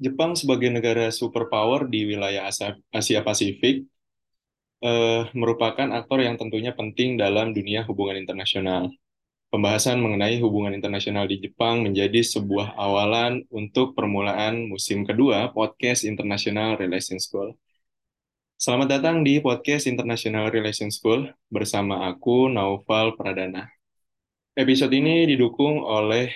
Jepang sebagai negara superpower di wilayah Asia, Asia Pasifik eh, merupakan aktor yang tentunya penting dalam dunia hubungan internasional. Pembahasan mengenai hubungan internasional di Jepang menjadi sebuah awalan untuk permulaan musim kedua podcast International Relations School. Selamat datang di podcast International Relations School bersama aku, Naufal Pradana. Episode ini didukung oleh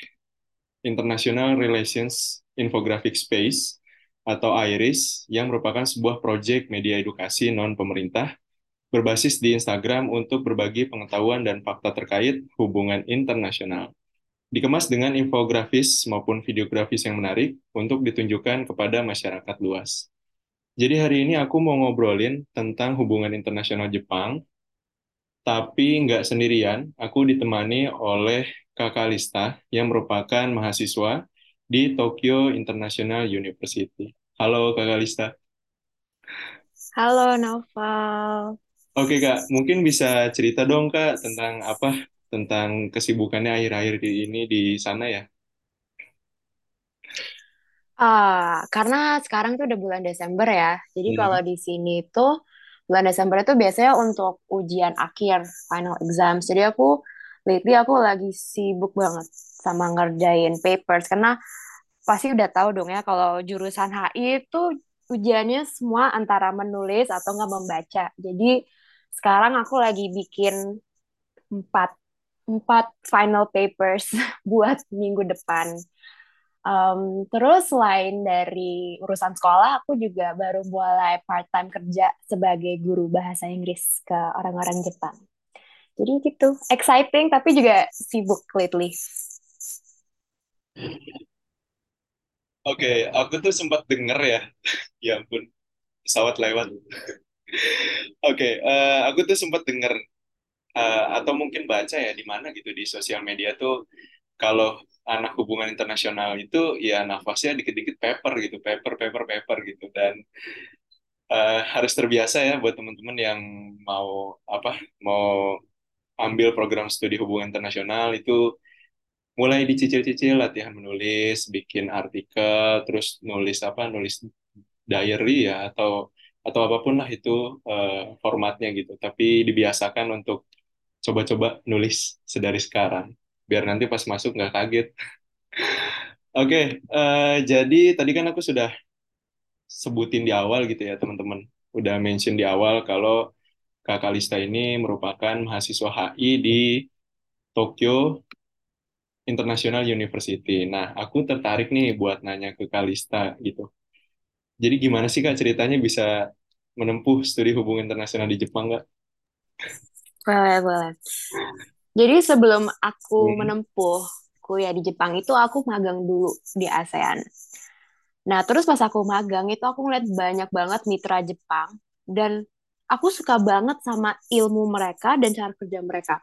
International Relations Infographic Space atau IRIS yang merupakan sebuah proyek media edukasi non-pemerintah berbasis di Instagram untuk berbagi pengetahuan dan fakta terkait hubungan internasional. Dikemas dengan infografis maupun videografis yang menarik untuk ditunjukkan kepada masyarakat luas. Jadi hari ini aku mau ngobrolin tentang hubungan internasional Jepang, tapi nggak sendirian, aku ditemani oleh Kakak Lista yang merupakan mahasiswa di Tokyo International University. Halo Kakak Lista. Halo Naufal. Oke Kak, mungkin bisa cerita dong Kak tentang apa? Tentang kesibukannya akhir-akhir ini di sana ya? Ah, karena sekarang tuh udah bulan Desember ya. Jadi kalau Hmm. di sini tuh bulan Desember itu biasanya untuk ujian akhir, final exam. Jadi aku lately aku lagi sibuk banget sama ngerjain papers karena pasti udah tahu dong ya kalau jurusan HI itu ujiannya semua antara menulis atau nggak membaca. Jadi sekarang aku lagi bikin empat empat final papers buat minggu depan. Um, terus selain dari urusan sekolah, aku juga baru mulai part-time kerja sebagai guru bahasa Inggris ke orang-orang Jepang. Jadi gitu, exciting tapi juga sibuk lately. Oke, aku tuh sempat denger ya. Ya ampun, pesawat lewat. Oke, eh, aku tuh sempat denger eh, atau mungkin baca ya di mana gitu di sosial media tuh kalau anak hubungan internasional itu ya nafasnya dikit-dikit paper gitu, paper, paper, paper gitu dan eh, harus terbiasa ya buat teman-teman yang mau apa mau ambil program studi hubungan internasional itu mulai dicicil-cicil latihan menulis, bikin artikel, terus nulis apa, nulis diary ya atau atau apa pun lah itu eh, formatnya gitu. Tapi dibiasakan untuk coba-coba nulis sedari sekarang, biar nanti pas masuk nggak kaget. Oke, eh, jadi tadi kan aku sudah sebutin di awal gitu ya teman-teman, udah mention di awal kalau Kak Kalista ini merupakan mahasiswa HI di Tokyo International University. Nah, aku tertarik nih buat nanya ke Kalista gitu. Jadi gimana sih Kak ceritanya bisa menempuh studi hubungan internasional di Jepang nggak? Boleh, boleh. Jadi sebelum aku Hmm. menempuh kuliah di Jepang itu aku magang dulu di ASEAN. Nah, terus pas aku magang itu aku ngeliat banyak banget mitra Jepang dan aku suka banget sama ilmu mereka dan cara kerja mereka.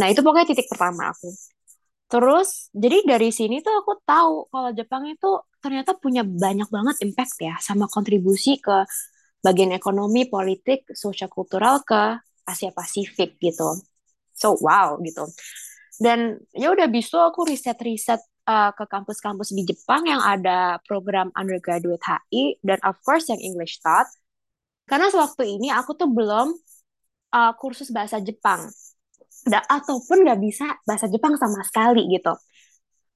Nah, itu pokoknya titik pertama aku. Terus, jadi dari sini tuh aku tahu kalau Jepang itu ternyata punya banyak banget impact ya sama kontribusi ke bagian ekonomi, politik, sosial kultural ke Asia Pasifik gitu. So, wow gitu. Dan ya udah bisa aku riset-riset uh, ke kampus-kampus di Jepang yang ada program undergraduate HI dan of course yang English taught. Karena sewaktu ini aku tuh belum uh, kursus bahasa Jepang. Da, ataupun nggak bisa bahasa Jepang sama sekali gitu.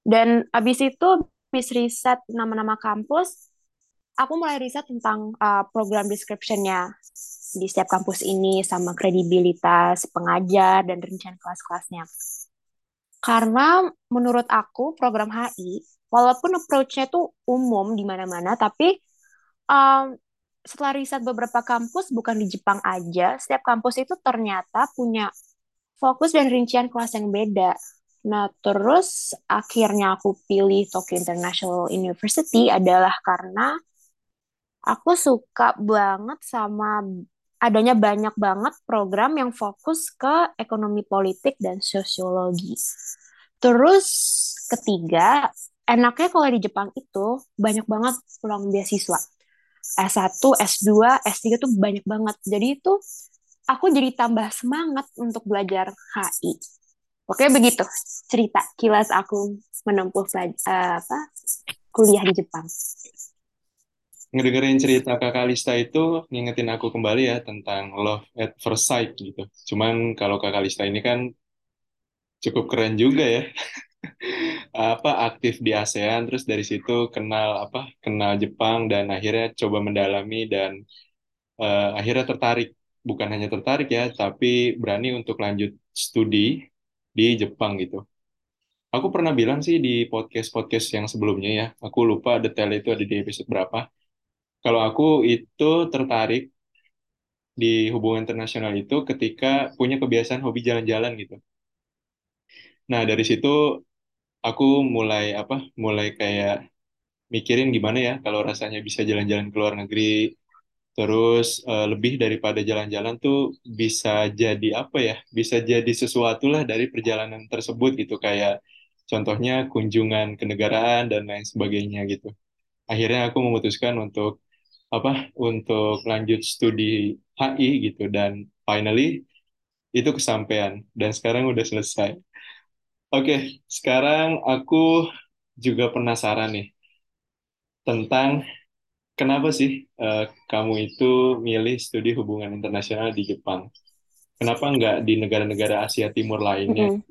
Dan abis itu, habis riset nama-nama kampus, aku mulai riset tentang uh, program description-nya di setiap kampus ini sama kredibilitas pengajar dan rencana kelas-kelasnya. Karena menurut aku program HI, walaupun approach-nya tuh umum di mana-mana, tapi um, setelah riset beberapa kampus, bukan di Jepang aja, setiap kampus itu ternyata punya fokus dan rincian kelas yang beda. Nah, terus akhirnya aku pilih Tokyo International University adalah karena aku suka banget sama adanya banyak banget program yang fokus ke ekonomi politik dan sosiologi. Terus ketiga, enaknya kalau di Jepang itu banyak banget peluang beasiswa. S1, S2, S3 tuh banyak banget. Jadi itu aku jadi tambah semangat untuk belajar HI. Oke, begitu cerita kilas aku menempuh uh, apa, kuliah di Jepang. ngedengerin cerita Kakak Lista itu ngingetin aku kembali ya tentang love at first sight gitu. Cuman kalau Kakak Lista ini kan cukup keren juga ya. Apa aktif di ASEAN terus dari situ kenal apa kenal Jepang dan akhirnya coba mendalami dan eh, akhirnya tertarik. Bukan hanya tertarik ya, tapi berani untuk lanjut studi di Jepang gitu. Aku pernah bilang sih di podcast-podcast yang sebelumnya ya, aku lupa detail itu ada di episode berapa. Kalau aku itu tertarik di hubungan internasional itu ketika punya kebiasaan hobi jalan-jalan gitu. Nah, dari situ aku mulai apa? Mulai kayak mikirin gimana ya kalau rasanya bisa jalan-jalan ke luar negeri, terus eh, lebih daripada jalan-jalan tuh bisa jadi apa ya? Bisa jadi sesuatu lah dari perjalanan tersebut gitu kayak contohnya kunjungan ke negaraan dan lain sebagainya gitu. Akhirnya aku memutuskan untuk apa? Untuk lanjut studi HI gitu dan finally itu kesampaian dan sekarang udah selesai. Oke, sekarang aku juga penasaran nih tentang kenapa sih eh, kamu itu milih studi hubungan internasional di Jepang? Kenapa nggak di negara-negara Asia Timur lainnya? Mm-mm.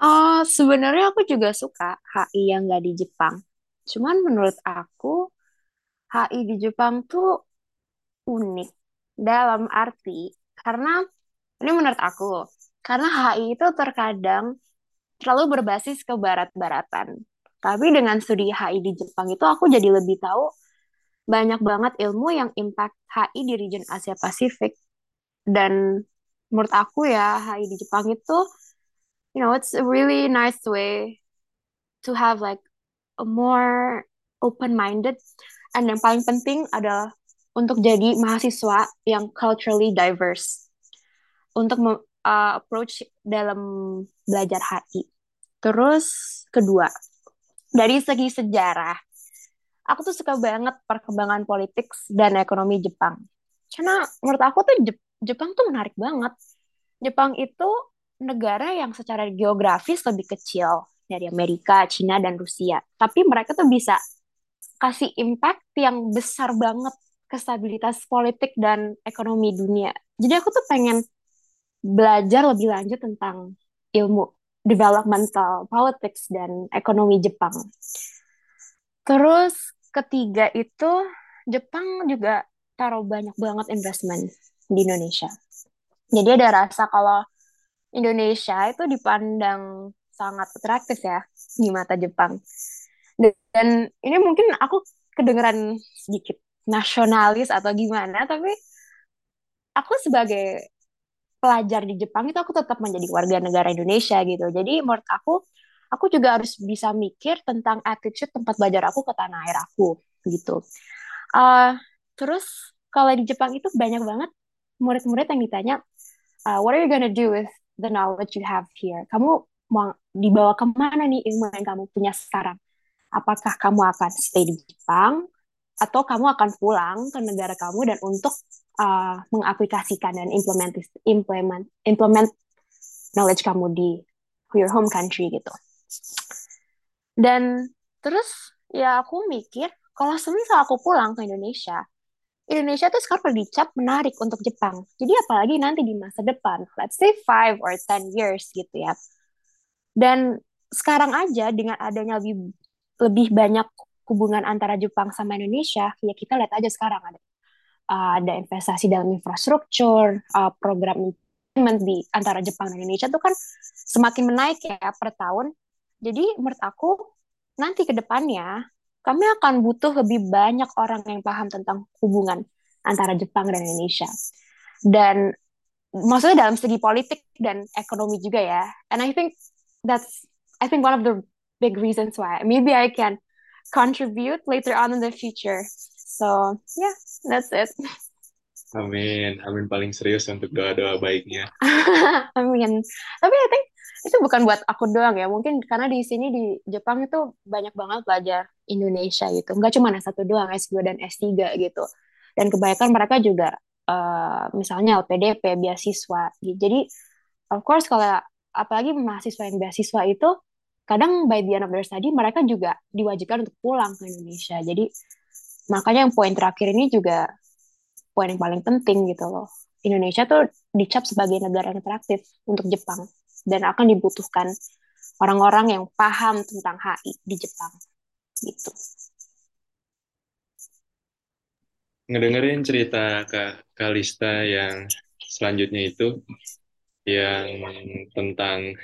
Oh, sebenarnya aku juga suka HI yang nggak di Jepang. Cuman menurut aku HI di Jepang tuh unik dalam arti karena ini menurut aku karena HI itu terkadang terlalu berbasis ke barat-baratan. Tapi dengan studi HI di Jepang itu aku jadi lebih tahu banyak banget ilmu yang impact HI di region Asia Pasifik. Dan menurut aku ya HI di Jepang itu you know it's a really nice way to have like a more open-minded. And yang paling penting adalah untuk jadi mahasiswa yang culturally diverse. Untuk uh, approach dalam belajar HI. Terus kedua, dari segi sejarah, aku tuh suka banget perkembangan politik dan ekonomi Jepang. Karena menurut aku tuh Jep- Jepang tuh menarik banget. Jepang itu negara yang secara geografis lebih kecil dari Amerika, Cina, dan Rusia. Tapi mereka tuh bisa kasih impact yang besar banget ke stabilitas politik dan ekonomi dunia. Jadi aku tuh pengen belajar lebih lanjut tentang ilmu developmental politics dan ekonomi Jepang. Terus ketiga itu Jepang juga taruh banyak banget investment di Indonesia. Jadi ada rasa kalau Indonesia itu dipandang sangat atraktif ya di mata Jepang. Dan ini mungkin aku kedengeran sedikit nasionalis atau gimana, tapi aku sebagai pelajar di Jepang itu aku tetap menjadi warga negara Indonesia gitu. Jadi menurut aku, aku juga harus bisa mikir tentang attitude tempat belajar aku ke tanah air aku gitu. Uh, terus kalau di Jepang itu banyak banget murid-murid yang ditanya, uh, what are you gonna do with the knowledge you have here? Kamu mau dibawa ke mana nih ilmu yang kamu punya sekarang? Apakah kamu akan stay di Jepang atau kamu akan pulang ke negara kamu dan untuk uh, mengaplikasikan dan implement implement implement knowledge kamu di your home country gitu. Dan terus ya aku mikir kalau semisal aku pulang ke Indonesia, Indonesia tuh sekarang dicap menarik untuk Jepang. Jadi apalagi nanti di masa depan, let's say five or ten years gitu ya. Dan sekarang aja dengan adanya lebih lebih banyak hubungan antara Jepang sama Indonesia, ya kita lihat aja sekarang ada uh, ada investasi dalam infrastruktur, uh, program investment di antara Jepang dan Indonesia itu kan semakin menaik ya per tahun. Jadi menurut aku nanti ke depannya kami akan butuh lebih banyak orang yang paham tentang hubungan antara Jepang dan Indonesia. Dan maksudnya dalam segi politik dan ekonomi juga ya. And I think that's I think one of the big reasons why maybe I can contribute later on in the future. So yeah, that's it. Amin, amin paling serius untuk doa-doa baiknya. Amin. Tapi I think itu bukan buat aku doang ya. Mungkin karena di sini di Jepang itu banyak banget pelajar Indonesia gitu. Enggak cuma S1 doang, S2 dan S3 gitu. Dan kebanyakan mereka juga uh, misalnya LPDP, beasiswa. Jadi of course kalau apalagi mahasiswa yang beasiswa itu kadang by the end of their study mereka juga diwajibkan untuk pulang ke Indonesia. Jadi makanya yang poin terakhir ini juga poin yang paling penting gitu loh. Indonesia tuh dicap sebagai negara yang interaktif untuk Jepang dan akan dibutuhkan orang-orang yang paham tentang HI di Jepang gitu. Ngedengerin cerita Kak Kalista yang selanjutnya itu yang tentang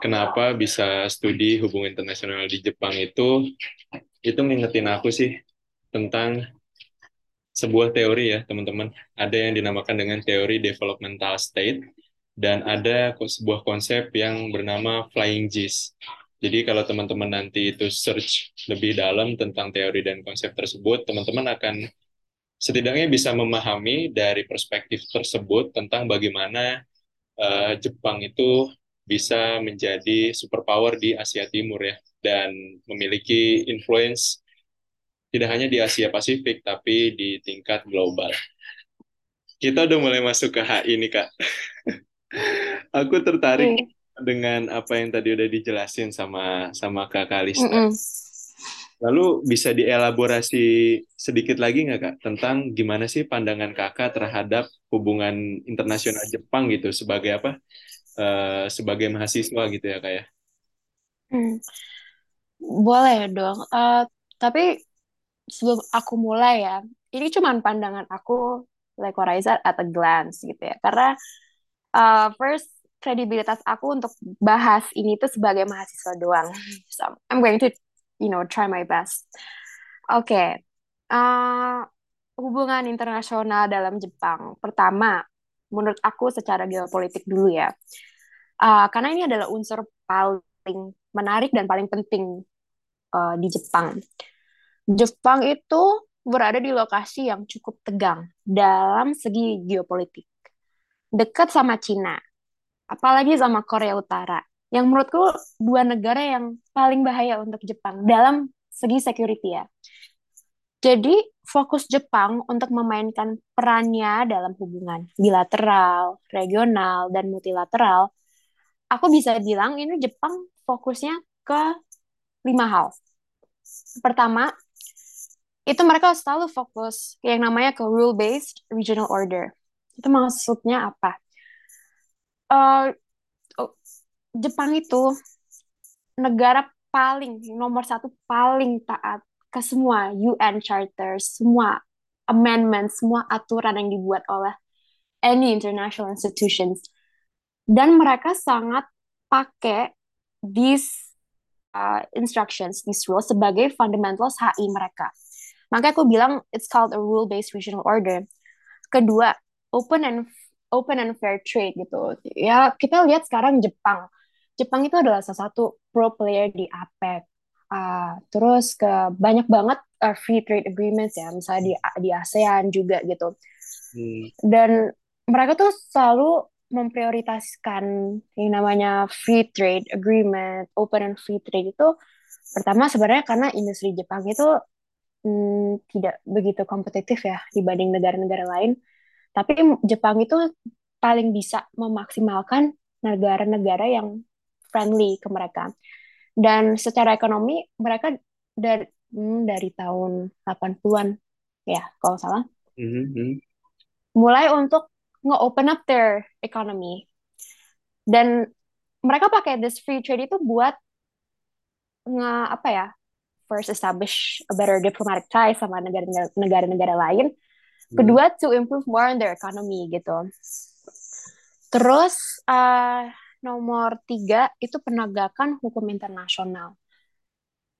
kenapa bisa studi hubungan internasional di Jepang itu itu ngingetin aku sih tentang sebuah teori ya, teman-teman. Ada yang dinamakan dengan teori developmental state dan ada sebuah konsep yang bernama flying G's. Jadi kalau teman-teman nanti itu search lebih dalam tentang teori dan konsep tersebut, teman-teman akan setidaknya bisa memahami dari perspektif tersebut tentang bagaimana uh, Jepang itu bisa menjadi superpower di Asia Timur ya dan memiliki influence tidak hanya di Asia Pasifik, tapi di tingkat global. Kita udah mulai masuk ke HI nih, Kak. Aku tertarik mm. dengan apa yang tadi udah dijelasin sama sama Kak Kalista. Mm -mm. Lalu bisa dielaborasi sedikit lagi nggak Kak tentang gimana sih pandangan Kakak terhadap hubungan internasional Jepang gitu sebagai apa? Uh, sebagai mahasiswa gitu ya Kak ya? Hmm. Boleh dong. Uh, tapi sebelum aku mulai ya, ini cuma pandangan aku like said at a glance gitu ya. Karena uh, first kredibilitas aku untuk bahas ini tuh sebagai mahasiswa doang. So I'm going to you know try my best. Oke. Okay. Uh, hubungan internasional dalam Jepang. Pertama, menurut aku secara geopolitik dulu ya. Uh, karena ini adalah unsur paling menarik dan paling penting uh, di Jepang. Jepang itu berada di lokasi yang cukup tegang dalam segi geopolitik. Dekat sama Cina, apalagi sama Korea Utara. Yang menurutku dua negara yang paling bahaya untuk Jepang dalam segi security ya. Jadi fokus Jepang untuk memainkan perannya dalam hubungan bilateral, regional, dan multilateral, aku bisa bilang ini Jepang fokusnya ke lima hal. Pertama, itu mereka selalu fokus yang namanya ke rule based regional order. Itu maksudnya apa? Uh, Jepang itu negara paling nomor satu paling taat ke semua UN Charter, semua amendment, semua aturan yang dibuat oleh any international institutions. Dan mereka sangat pakai these uh, instructions, these rules sebagai fundamentals HI mereka. Makanya aku bilang it's called a rule-based regional order. Kedua, open and open and fair trade gitu. Ya, kita lihat sekarang Jepang. Jepang itu adalah salah satu pro player di APEC. Uh, terus ke banyak banget uh, free trade agreements ya, misalnya di di ASEAN juga gitu. Hmm. Dan mereka tuh selalu memprioritaskan yang namanya free trade agreement, open and free trade itu pertama sebenarnya karena industri Jepang itu hmm, tidak begitu kompetitif ya dibanding negara-negara lain. Tapi Jepang itu paling bisa memaksimalkan negara-negara yang friendly ke mereka. Dan secara ekonomi mereka dari hmm, dari tahun 80-an ya kalau salah. Mm-hmm. Mulai untuk nge-open up their economy. Dan mereka pakai this free trade itu buat nge apa ya first establish a better diplomatic ties sama negara-negara lain. Hmm. Kedua, to improve more on their economy gitu. Terus uh, nomor tiga itu penegakan hukum internasional.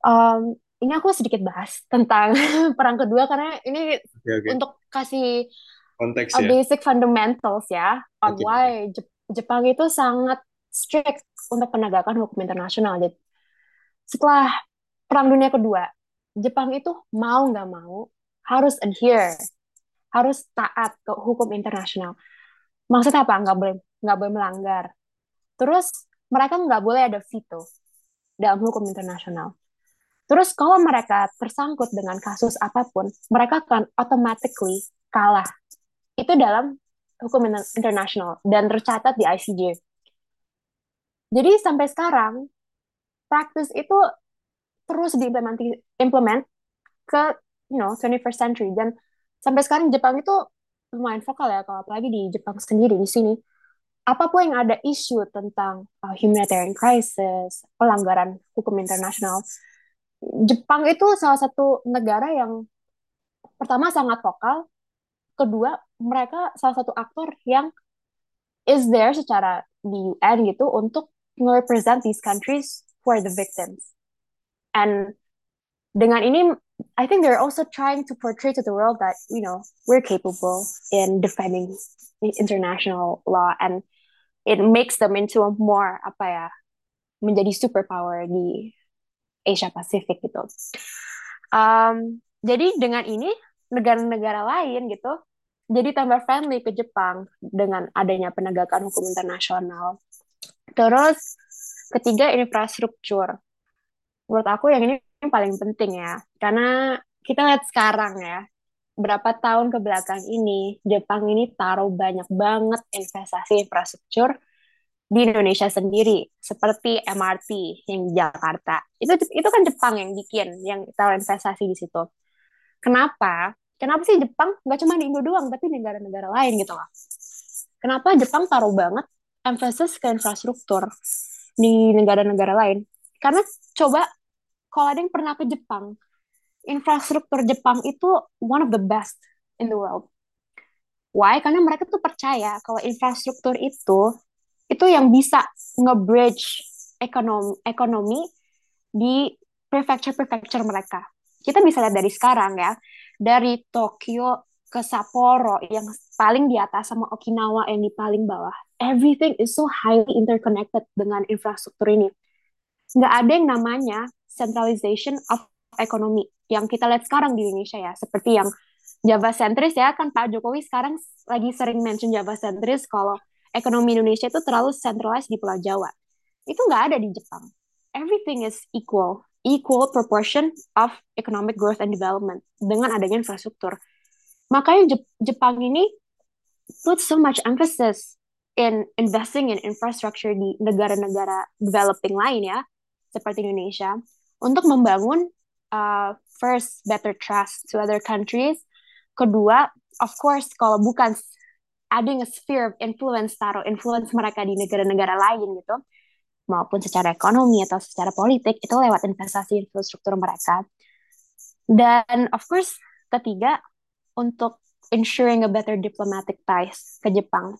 Um, ini aku sedikit bahas tentang perang kedua karena ini okay, okay. untuk kasih konteks ya. basic fundamentals ya on okay. why Jepang itu sangat strict untuk penegakan hukum internasional. Jadi setelah Perang Dunia Kedua, Jepang itu mau nggak mau harus adhere, harus taat ke hukum internasional. Maksudnya apa? Nggak boleh nggak boleh melanggar. Terus mereka nggak boleh ada veto dalam hukum internasional. Terus kalau mereka tersangkut dengan kasus apa pun, mereka akan automatically kalah. Itu dalam hukum internasional dan tercatat di ICJ. Jadi sampai sekarang practice itu terus diimplementi implement ke you know 21st century dan sampai sekarang Jepang itu lumayan vokal ya kalau apalagi di Jepang sendiri di sini apa pun yang ada isu tentang uh, humanitarian crisis pelanggaran hukum internasional Jepang itu salah satu negara yang pertama sangat vokal kedua mereka salah satu aktor yang is there secara di UN gitu untuk represent these countries for the victims and dengan ini I think they're also trying to portray to the world that you know we're capable in defending international law and it makes them into a more apa ya menjadi superpower di Asia Pacific gitu. Um, jadi dengan ini negara-negara lain gitu jadi tambah friendly ke Jepang dengan adanya penegakan hukum internasional. Terus ketiga infrastruktur. Menurut aku yang ini yang paling penting ya, karena kita lihat sekarang ya, berapa tahun ke belakang ini, Jepang ini taruh banyak banget investasi infrastruktur di Indonesia sendiri, seperti MRT yang di Jakarta. Itu itu kan Jepang yang bikin, yang taruh investasi di situ. Kenapa? Kenapa sih Jepang nggak cuma di Indo doang, tapi negara-negara lain gitu loh. Kenapa Jepang taruh banget emphasis ke infrastruktur di negara-negara lain? Karena coba kalau ada yang pernah ke Jepang, infrastruktur Jepang itu one of the best in the world. Why? Karena mereka tuh percaya kalau infrastruktur itu itu yang bisa nge-bridge ekonomi ekonomi di prefecture-prefecture mereka. Kita bisa lihat dari sekarang ya, dari Tokyo ke Sapporo yang paling di atas sama Okinawa yang di paling bawah. Everything is so highly interconnected dengan infrastruktur ini. Nggak ada yang namanya centralization of economy yang kita lihat sekarang di Indonesia ya, seperti yang Java sentris ya, kan Pak Jokowi sekarang lagi sering mention Java sentris kalau ekonomi Indonesia itu terlalu centralized di Pulau Jawa. Itu nggak ada di Jepang. Everything is equal, equal proportion of economic growth and development dengan adanya infrastruktur. Makanya Jepang ini put so much emphasis in investing in infrastructure di negara-negara developing lain ya, seperti Indonesia, untuk membangun uh, first better trust to other countries. Kedua, of course, kalau bukan adding a sphere of influence, taruh influence mereka di negara-negara lain gitu, maupun secara ekonomi atau secara politik, itu lewat investasi infrastruktur mereka. Dan of course, ketiga, untuk ensuring a better diplomatic ties ke Jepang.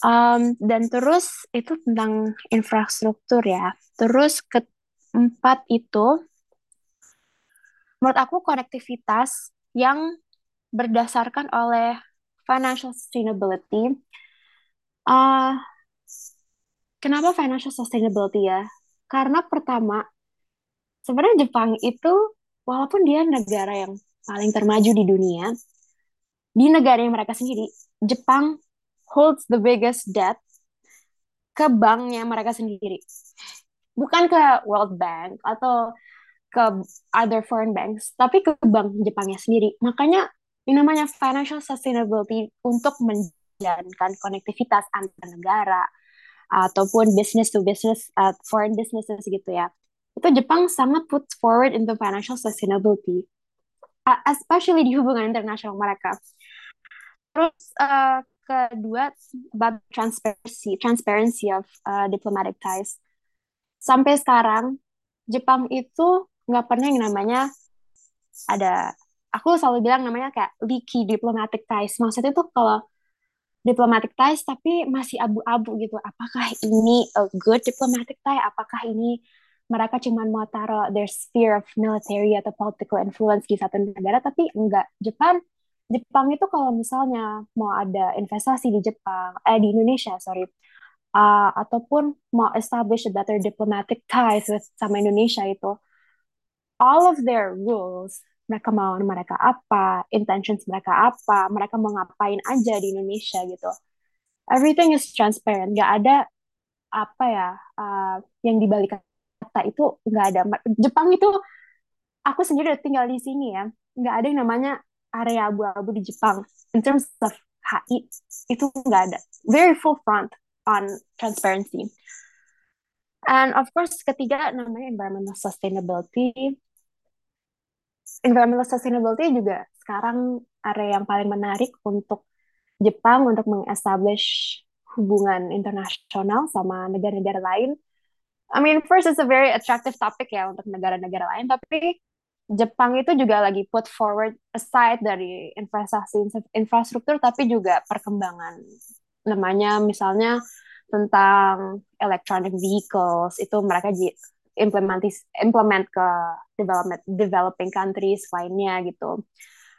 Um, dan terus itu tentang infrastruktur ya. Terus keempat itu menurut aku konektivitas yang berdasarkan oleh financial sustainability. Uh, kenapa financial sustainability ya? Karena pertama, sebenarnya Jepang itu walaupun dia negara yang paling termaju di dunia, di negara yang mereka sendiri, Jepang holds the biggest debt ke banknya mereka sendiri. Bukan ke World Bank atau ke other foreign banks, tapi ke bank Jepangnya sendiri. Makanya yang namanya financial sustainability untuk menjalankan konektivitas antar negara ataupun business to business uh, foreign businesses gitu ya. Itu Jepang sangat put forward into financial sustainability, uh, especially di hubungan internasional mereka. Terus uh, kedua about transparency, transparency of uh, diplomatic ties. Sampai sekarang Jepang itu nggak pernah yang namanya ada aku selalu bilang namanya kayak leaky diplomatic ties maksudnya tuh kalau diplomatic ties tapi masih abu-abu gitu. Apakah ini a good diplomatic tie? Apakah ini mereka cuma mau taruh their sphere of military atau political influence di satu negara tapi enggak. Jepang Jepang itu kalau misalnya mau ada investasi di Jepang eh di Indonesia sorry uh, ataupun mau establish a better diplomatic ties with sama Indonesia itu all of their rules, mereka mau mereka apa, intentions mereka apa, mereka mau ngapain aja di Indonesia gitu. Everything is transparent, gak ada apa ya uh, yang dibalik kata itu nggak ada. Jepang itu aku sendiri udah tinggal di sini ya, nggak ada yang namanya area abu-abu di Jepang. In terms of HI itu nggak ada. Very full front on transparency. And of course, ketiga namanya environmental sustainability. Environmental sustainability juga sekarang area yang paling menarik untuk Jepang untuk mengestablish hubungan internasional sama negara-negara lain. I mean, first it's a very attractive topic ya untuk negara-negara lain, tapi Jepang itu juga lagi put forward aside dari investasi infrastruktur, tapi juga perkembangan namanya misalnya tentang electronic vehicles itu mereka implementis implement ke development developing countries lainnya gitu.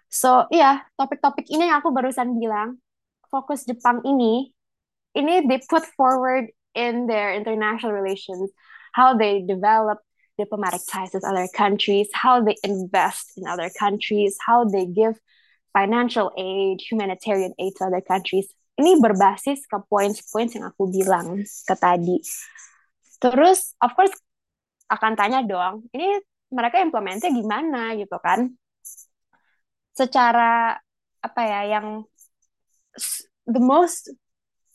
So iya, yeah, topik-topik ini yang aku barusan bilang fokus Jepang ini ini they put forward in their international relations how they develop diplomatic ties with other countries, how they invest in other countries, how they give financial aid, humanitarian aid to other countries. Ini berbasis ke points-points yang aku bilang ke tadi. Terus, of course, akan tanya dong, ini mereka implementnya gimana gitu kan? Secara apa ya, yang the most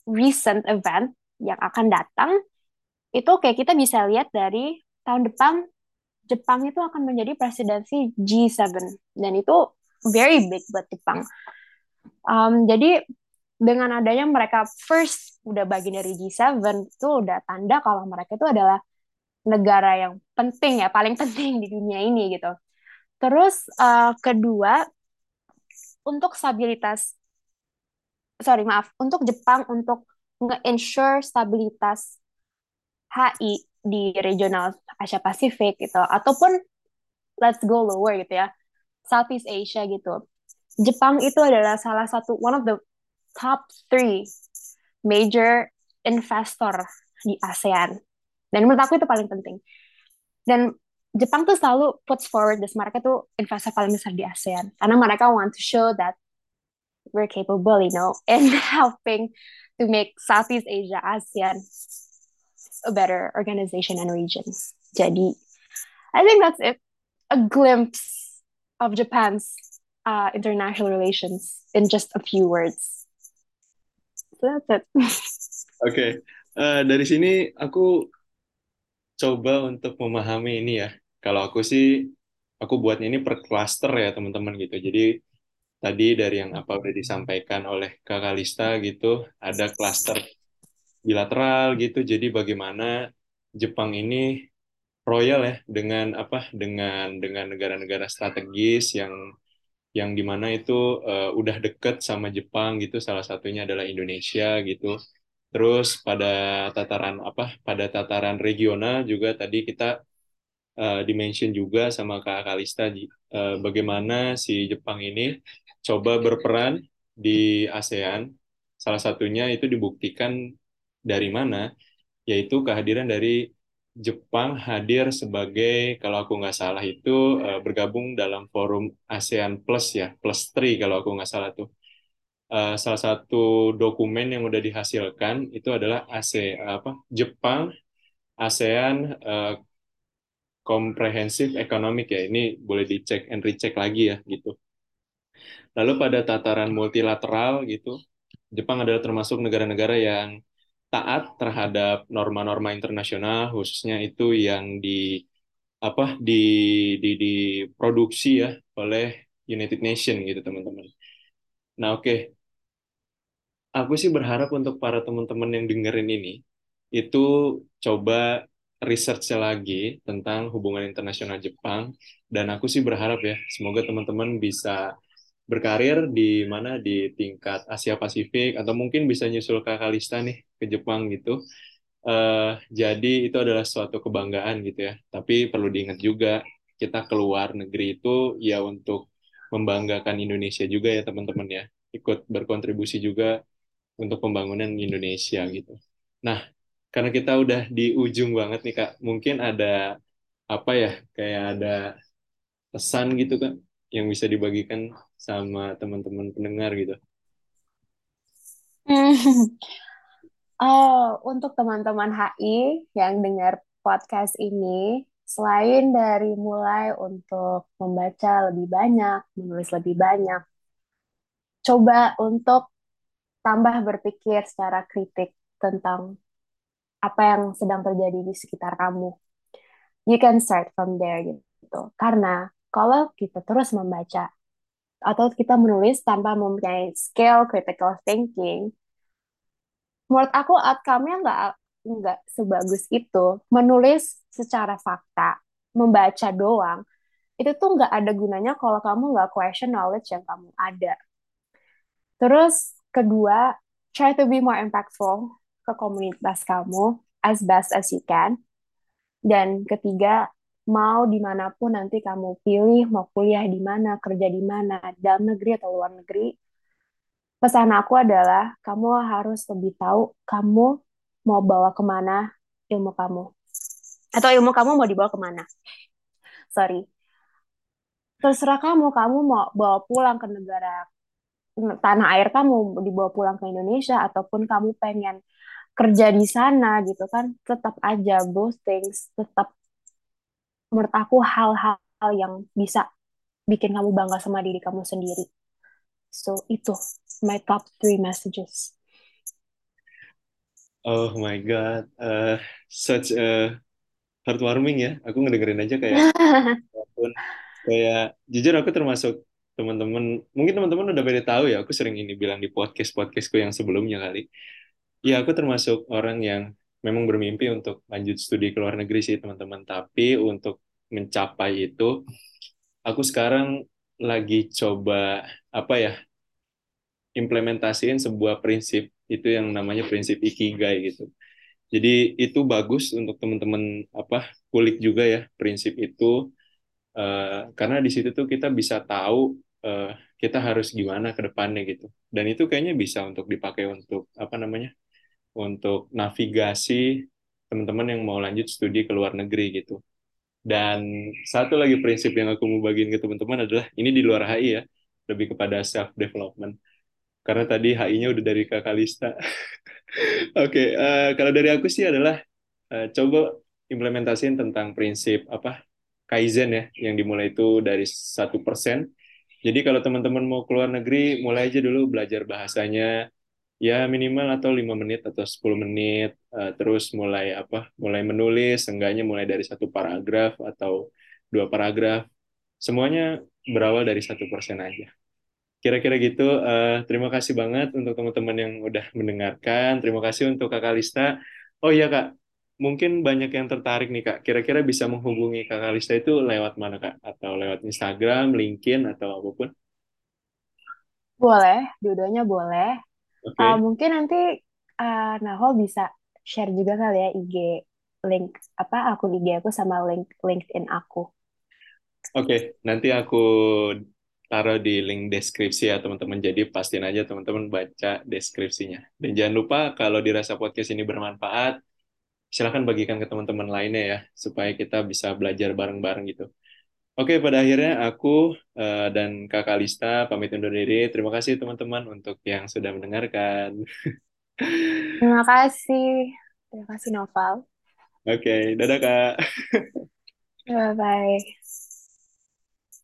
recent event yang akan datang itu kayak kita bisa lihat dari tahun depan Jepang itu akan menjadi presidensi G7 dan itu very big buat Jepang. Um, jadi dengan adanya mereka first udah bagian dari G7 itu udah tanda kalau mereka itu adalah negara yang penting ya paling penting di dunia ini gitu. Terus uh, kedua untuk stabilitas sorry maaf untuk Jepang untuk nge-ensure stabilitas HI di regional Asia Pasifik gitu. Ataupun let's go lower gitu ya Southeast Asia gitu. Jepang itu adalah salah satu one of the top three major investor di ASEAN dan menurut aku itu paling penting dan Jepang tuh selalu puts forward this mereka tuh investor paling besar di ASEAN karena mereka want to show that we're capable, you know, in helping to make Southeast Asia, ASEAN, a better organization and region. Jadi, I think that's it. A glimpse of Japan's uh, international relations in just a few words. So that's it. Oke, okay. uh, dari sini aku coba untuk memahami ini ya. Kalau aku sih, aku buatnya ini per cluster ya teman-teman gitu. Jadi tadi dari yang apa udah disampaikan oleh Kak Kalista gitu, ada klaster bilateral gitu. Jadi bagaimana Jepang ini royal ya dengan apa dengan dengan negara-negara strategis yang yang di mana itu uh, udah deket sama Jepang gitu. Salah satunya adalah Indonesia gitu. Terus pada tataran apa? Pada tataran regional juga tadi kita uh, dimention juga sama Kak Kalista uh, bagaimana si Jepang ini coba berperan di ASEAN. Salah satunya itu dibuktikan dari mana? Yaitu kehadiran dari Jepang hadir sebagai, kalau aku nggak salah itu uh, bergabung dalam forum ASEAN Plus ya, Plus 3 kalau aku nggak salah tuh. Uh, salah satu dokumen yang udah dihasilkan itu adalah ASE apa Jepang ASEAN uh, Comprehensive Economic ya. Ini boleh dicek and recheck lagi ya gitu. Lalu pada tataran multilateral gitu, Jepang adalah termasuk negara-negara yang taat terhadap norma-norma internasional, khususnya itu yang di apa di di diproduksi ya oleh United Nations gitu teman-teman. Nah oke, okay. Aku sih berharap untuk para teman-teman yang dengerin ini itu coba research lagi tentang hubungan internasional Jepang dan aku sih berharap ya semoga teman-teman bisa berkarir di mana di tingkat Asia Pasifik atau mungkin bisa nyusul ke Kalista nih ke Jepang gitu. Uh, jadi itu adalah suatu kebanggaan gitu ya. Tapi perlu diingat juga kita keluar negeri itu ya untuk membanggakan Indonesia juga ya teman-teman ya. Ikut berkontribusi juga untuk pembangunan Indonesia gitu. Nah, karena kita udah di ujung banget nih Kak, mungkin ada apa ya kayak ada pesan gitu Kak yang bisa dibagikan sama teman-teman pendengar gitu? Oh, untuk teman-teman HI yang dengar podcast ini, selain dari mulai untuk membaca lebih banyak, menulis lebih banyak, coba untuk tambah berpikir secara kritik tentang apa yang sedang terjadi di sekitar kamu. You can start from there gitu. Karena kalau kita terus membaca atau kita menulis tanpa mempunyai skill critical thinking, menurut aku outcome-nya nggak nggak sebagus itu. Menulis secara fakta, membaca doang, itu tuh nggak ada gunanya kalau kamu nggak question knowledge yang kamu ada. Terus kedua, try to be more impactful ke komunitas kamu as best as you can. Dan ketiga, mau di mana pun nanti kamu pilih, mau kuliah di mana, kerja di mana, dalam negeri atau luar negeri, pesan aku adalah kamu harus lebih tahu kamu mau bawa ke mana ilmu kamu. Atau ilmu kamu mau dibawa ke mana. Sorry. Terserah kamu, kamu mau bawa pulang ke negara tanah air kamu dibawa pulang ke Indonesia ataupun kamu pengen kerja di sana gitu kan tetap aja both things tetap menurut aku hal-hal yang bisa bikin kamu bangga sama diri kamu sendiri. So itu my top three messages. Oh my god uh, such a heartwarming ya. Aku ngedengerin aja kayak walaupun kayak jujur aku termasuk teman-teman mungkin teman-teman udah pada tahu ya aku sering ini bilang di podcast podcastku yang sebelumnya kali. Ya aku termasuk orang yang memang bermimpi untuk lanjut studi ke luar negeri sih teman-teman. Tapi untuk mencapai itu aku sekarang lagi coba apa ya implementasiin sebuah prinsip itu yang namanya prinsip ikigai gitu. Jadi itu bagus untuk teman-teman apa kulik juga ya prinsip itu. Uh, karena di situ tuh kita bisa tahu uh, kita harus gimana ke depannya gitu. Dan itu kayaknya bisa untuk dipakai untuk apa namanya? Untuk navigasi teman-teman yang mau lanjut studi ke luar negeri gitu. Dan satu lagi prinsip yang aku mau bagiin ke teman-teman adalah ini di luar HI ya, lebih kepada self development. Karena tadi HI-nya udah dari Kak Kalista. Oke, okay, uh, eh, kalau dari aku sih adalah uh, coba implementasiin tentang prinsip apa kaizen ya, yang dimulai itu dari satu persen jadi kalau teman-teman mau keluar negeri, mulai aja dulu belajar bahasanya ya minimal atau lima menit atau 10 menit, uh, terus mulai apa? Mulai menulis, enggaknya mulai dari satu paragraf atau dua paragraf. Semuanya berawal dari satu persen aja. Kira-kira gitu. Uh, terima kasih banget untuk teman-teman yang udah mendengarkan. Terima kasih untuk Kak Kalista. Oh iya Kak, mungkin banyak yang tertarik nih Kak. Kira-kira bisa menghubungi Kak Kalista itu lewat mana Kak? Atau lewat Instagram, LinkedIn, atau apa pun? Boleh, dua-duanya boleh. Okay. Uh, mungkin nanti uh, Nahol bisa share juga kali ya IG link apa akun IG aku sama link LinkedIn aku. Oke, okay, nanti aku taruh di link deskripsi ya teman-teman. Jadi pastiin aja teman-teman baca deskripsinya. Dan jangan lupa kalau dirasa podcast ini bermanfaat, silahkan bagikan ke teman-teman lainnya ya, supaya kita bisa belajar bareng-bareng gitu. Oke, pada akhirnya aku uh, dan Kakak Lista pamit undur diri. Terima kasih teman-teman untuk yang sudah mendengarkan. Terima kasih. Terima kasih Noval. Oke, dadah Kak. Bye-bye.